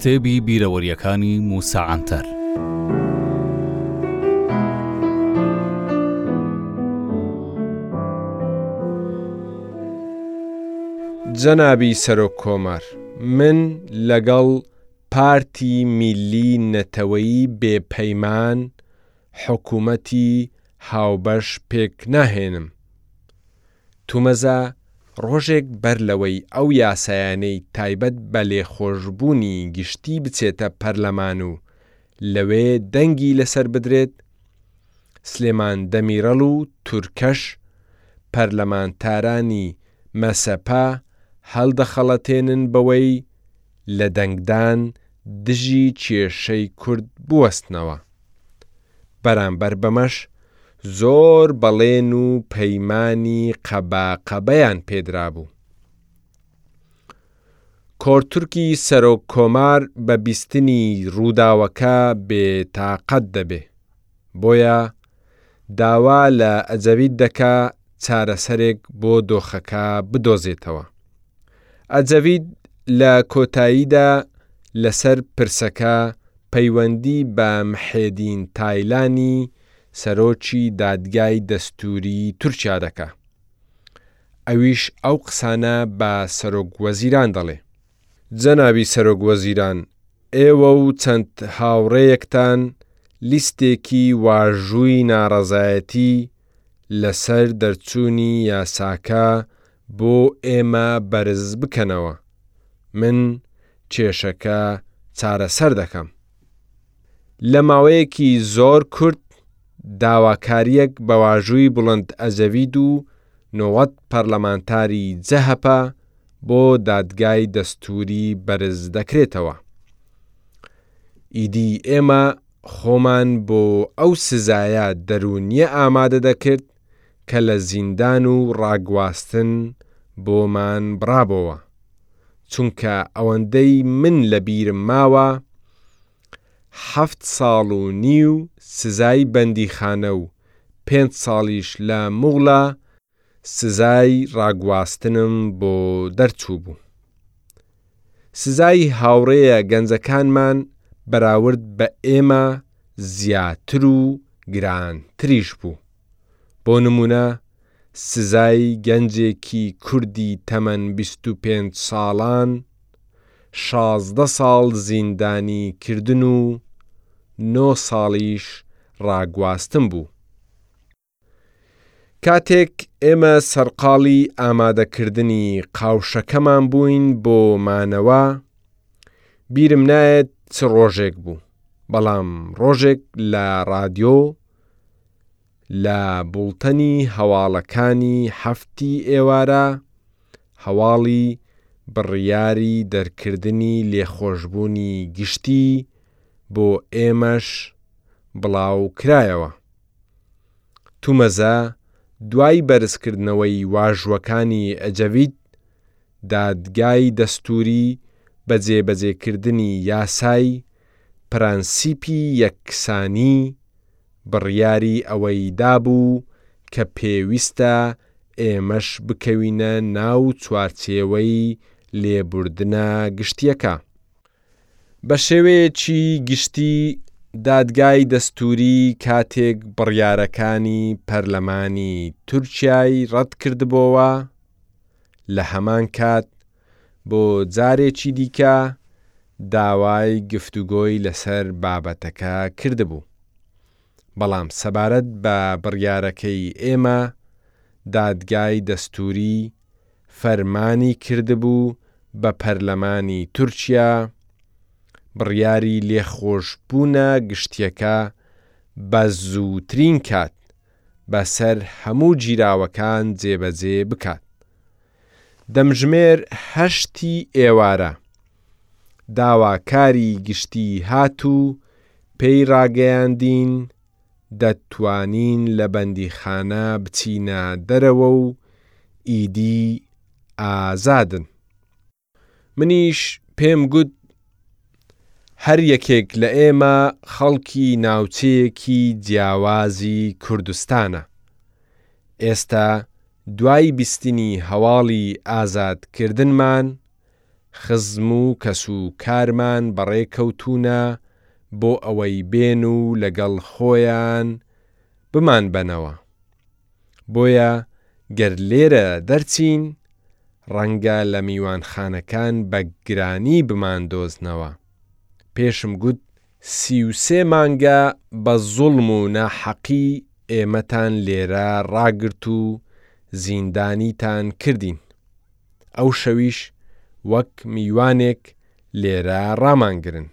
کتێبی بیرەوەریەکانی موسا عەنتەر جەنابی سەرۆک کۆمار، من لەگەڵ پارتی میللی نەتەوەیی بێ پەیمان حکوومەتی هاوبەش پێک ناهێنم، تومەزە، ڕۆژێک بەر لەوەی ئەو یاسایانەی تایبەت بە لێخۆشبوونی گشتی بچێتە پەرلەمان و لەوێ دەنگی لەسەر بدرێت، سلێمان دەمیرەڵ و تورکەش، پەرلەمانتارانی مەسەپە هەڵدەخەڵەتێنن بەوەی لە دەنگدان دژی کێشەی کورد بوەستنەوە. بەرامبەر بەمەش زۆر بەڵێن و پەیمانی قەبا قەبەیان پێدرابوو. کۆرتورکی سەرۆک کۆمار بە بیستنی ڕووداوەکە بێ تاقەت دەبێ. بۆیە داوا لە ئەجەوید دەکا چارەسەرێک بۆ دۆخەکە بدۆزێتەوە. ئەجەڤید لە کۆتاییدا لەسەر پرسەکە پەیوەندی بە محێدین تایلانی سەرۆکی دادگای دەستووری تورکیا دەکا، ئەویش ئەو قسانە بە سەرۆک وەزیران دەڵێ. جەنابی سەرۆک وەزیران، ئێوە و چەند هاوڕێیەکتان لیستێکی واژووی ناڕەزایەتی لەسەر دەرچوونی یاساکە بۆ ئێمە بەرزبکەنەوە، من کێشەکە چارەسەر دەکەم. لە ماوەیەکی زۆر کورت داواکارییەک بە واژووی بوڵەند ئەجەڤید و نۆوەد پەرلەمانتاری جەهەپە بۆ دادگای دەستووری بەرزدەکرێتەوە. ئیدی ئێمە خۆمان بۆ ئەو سزایە دەروونییە ئامادە دەکرد کە لە زیندان و ڕاگواستن بۆمان بڕابۆوە، چونکە ئەوەندەی من لە بیرم ماوە حەفت ساڵ و نیو سزای بەندیخانە و پێنج ساڵیش لە موغڵە سزای ڕاگواستنم بۆ دەرچوو بوو. سزای هاوڕێیە گەنجەکانمان بەراورد بە ئێمە زیاتر و گرانتریش بوو. بۆ نموونە سزای گەنجێکی کوردی تەمەن بیست و پێنج ساڵان شازدە ساڵ زیندانی کردن و نۆ ساڵیش ڕاگواستن بوو. کاتێک ئێمە سەرقاڵی ئامادەکردنی قاوشەکەمان بووین بۆ مانەوە، بیرم نایەت چ ڕۆژێک بوو، بەڵام ڕۆژێک لە ڕادیۆ لە بوڵتەنی هەواڵەکانی هەفتی ئێوارە هەواڵی بڕیاری دەرکردنی لێخۆشبوونی گشتی بۆ ئێمەش بڵاوکرایەوە. تومەزە دوای بەرزکردنەوەی واژووەکانی ئەجەڤید، دادگای دەستووری بە جێبەجێکردنی یاسای پرەنسیپی یەکسانی بڕیاری ئەوەی دابوو کە پێویستە ئێمەش بکەوینە ناو چوارچێوەی لێبوردنە گشتییەکە. بە شێوەیەکی گشتی دادگای دەستووری کاتێک بڕیارەکانی پەرلەمانی تورکیای ڕەتکردبۆوە، لە هەمان کات بۆ جارێکی دیکە داوای گفتوگۆی لەسەر بابەتەکە کردبوو، بەڵام سەبارەت بە بڕیارەکەی ئێمە دادگای دەستووری فەرمانی کردبوو بە پەرلەمانی تورکیا بڕیاری لێخۆشبوونە گشتییەکە بە زووترین کات بەسەر هەموو گیراوەکان جێبەجێ بکات. دەمژمێر هەشتی ئێوارە، داواکاری گشتی هات و پێی ڕاگەیاندین، دەتوانین لە بەندیخانە بچینە دەرەوە و ئیدی ئازادن. منیش پێم گوت هەر یەکێک لە ئێمە خەڵکی ناوچەیەکی جیاوازی کوردستانە. ئێستا دوای بیستنی هەواڵی ئازادکردنمان خزم و کەس و کارمان بەڕێ کەوتوونە بۆ ئەوەی بێن و لەگەڵ خۆیان بمان بەنەوە. بۆیە گەر لێرە دەرچین ڕەنگە لە میوانخانەکان بە گرانی بمان دۆزنەوە. پێشم گوت سی و سێ مانگە بە زوڵم و ناحەقی ئێمەتان لێرە ڕاگرت و زیندانیتان کردین، ئەو شەویش وەک میوانێک لێرە ڕامانگرن،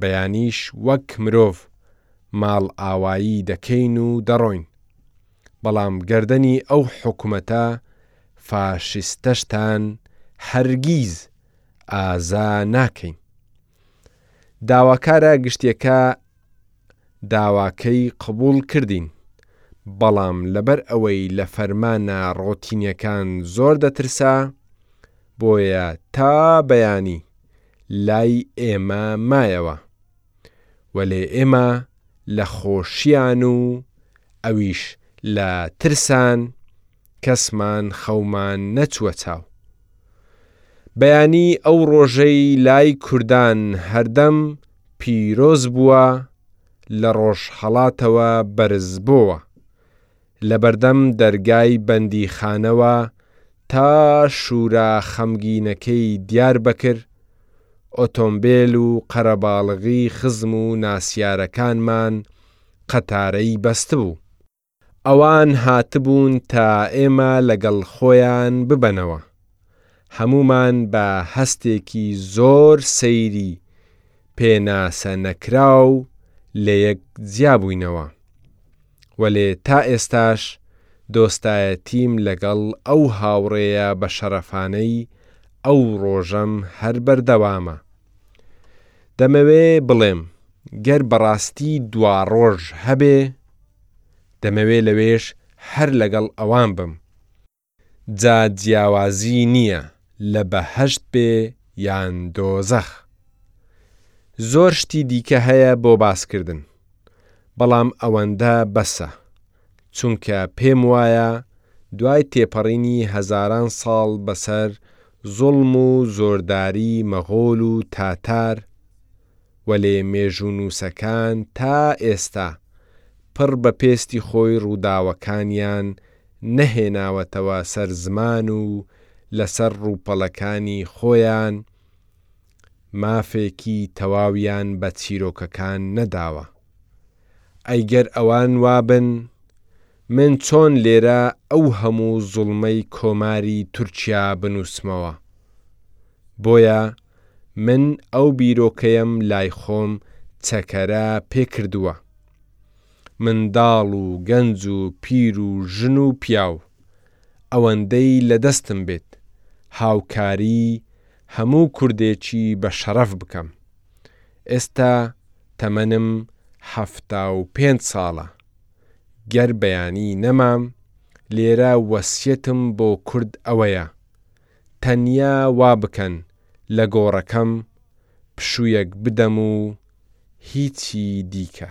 بەیانیش وەک مرۆڤ ماڵئاوایی دەکەین و دەڕۆین، بەڵام گەردەنی ئەو حکومەتە فاشیستەشتان هەرگیز ئازا ناکەین. داواکارە گشتیەکە داواکەی قبوڵ کردین، بەڵام لەبەر ئەوەی لە فەرمانە ڕۆتینیەکان زۆر دەترسا، بۆیە تا بەیانی لای ئێمە مایەوە، وەلێ ئێمە لە خۆشیان و ئەویش لە ترسان، کەسمان خەومان نەچووە چاو. بەیانی ئەو ڕۆژەی لای کوردان هەردەم پیرۆز بووە لە ڕۆژهەڵاتەوە بەرز بۆوە لەبەردەم دەرگای بەندیخانەوە تا شورا خەمگینەکەی دیار بەکر ئۆتۆمبێل و قەرەباڵغی خزم و ناسیارەکانمان قەتارەی بەستبوو. ئەوان هاتبوون تا ئێمە لەگەڵ خۆیان ببەنەوە، هەموومان بە هەستێکی زۆر سەیری پێناسە نەکراو لەیەک جیابووینەوە، وەلێ تا ئێستاش دۆستایەتیم لەگەڵ ئەو هاوڕێیە بەشەڕەفانەی ئەو ڕۆژەم هەر بەردەوامە. دەمەوێ بڵێم گەر بەڕاستی دواڕۆژ هەبێ، دەمەوێ لەوێش هەر لەگەڵ ئەوان بم جا جیاوازی نیە لە بەهەشت بێ یان دۆزەخ زۆر شتی دیکە هەیە بۆ باسکردن بەڵام ئەوەندە بەسە چونکە پێم وایە دوای تێپەڕینی هەزاران ساڵ بەسەر زوڵم و زۆرداری مەغۆل و تاتار وەلێ مێژوونووسەکان تا ئێستا پڕ بە پێستی خۆی ڕووداوەکانیان نەهێناوەتەوە سەر زمان و لەسەر ڕووپەڵەکانی خۆیان مافێکی تەواویان بە چیرۆکەکان نەداوە. ئەی گەر ئەوان وابن من چۆن لێرە ئەو هەموو زوڵمەی کۆماری تورکیا بنووسمەوە؟ بۆیە من ئەو بیرۆکەیەم لای خۆم چەکەرە پێ کردووە. منداڵ و گەنج و پیر و ژن و پیاو، ئەوەندەی لە دەستم بێت، هاوکاریی هەموو کوردێکی بە شەڕەف بکەم. ئێستا تەمەنم حەفتا و پێنج ساڵە. گەر بەیانی نەمام لێرە وەسیەتم بۆ کورد ئەوەیە تەنیا وا بکەن لە گۆڕەکەم پشویەک بدەم و هیچی دیکە.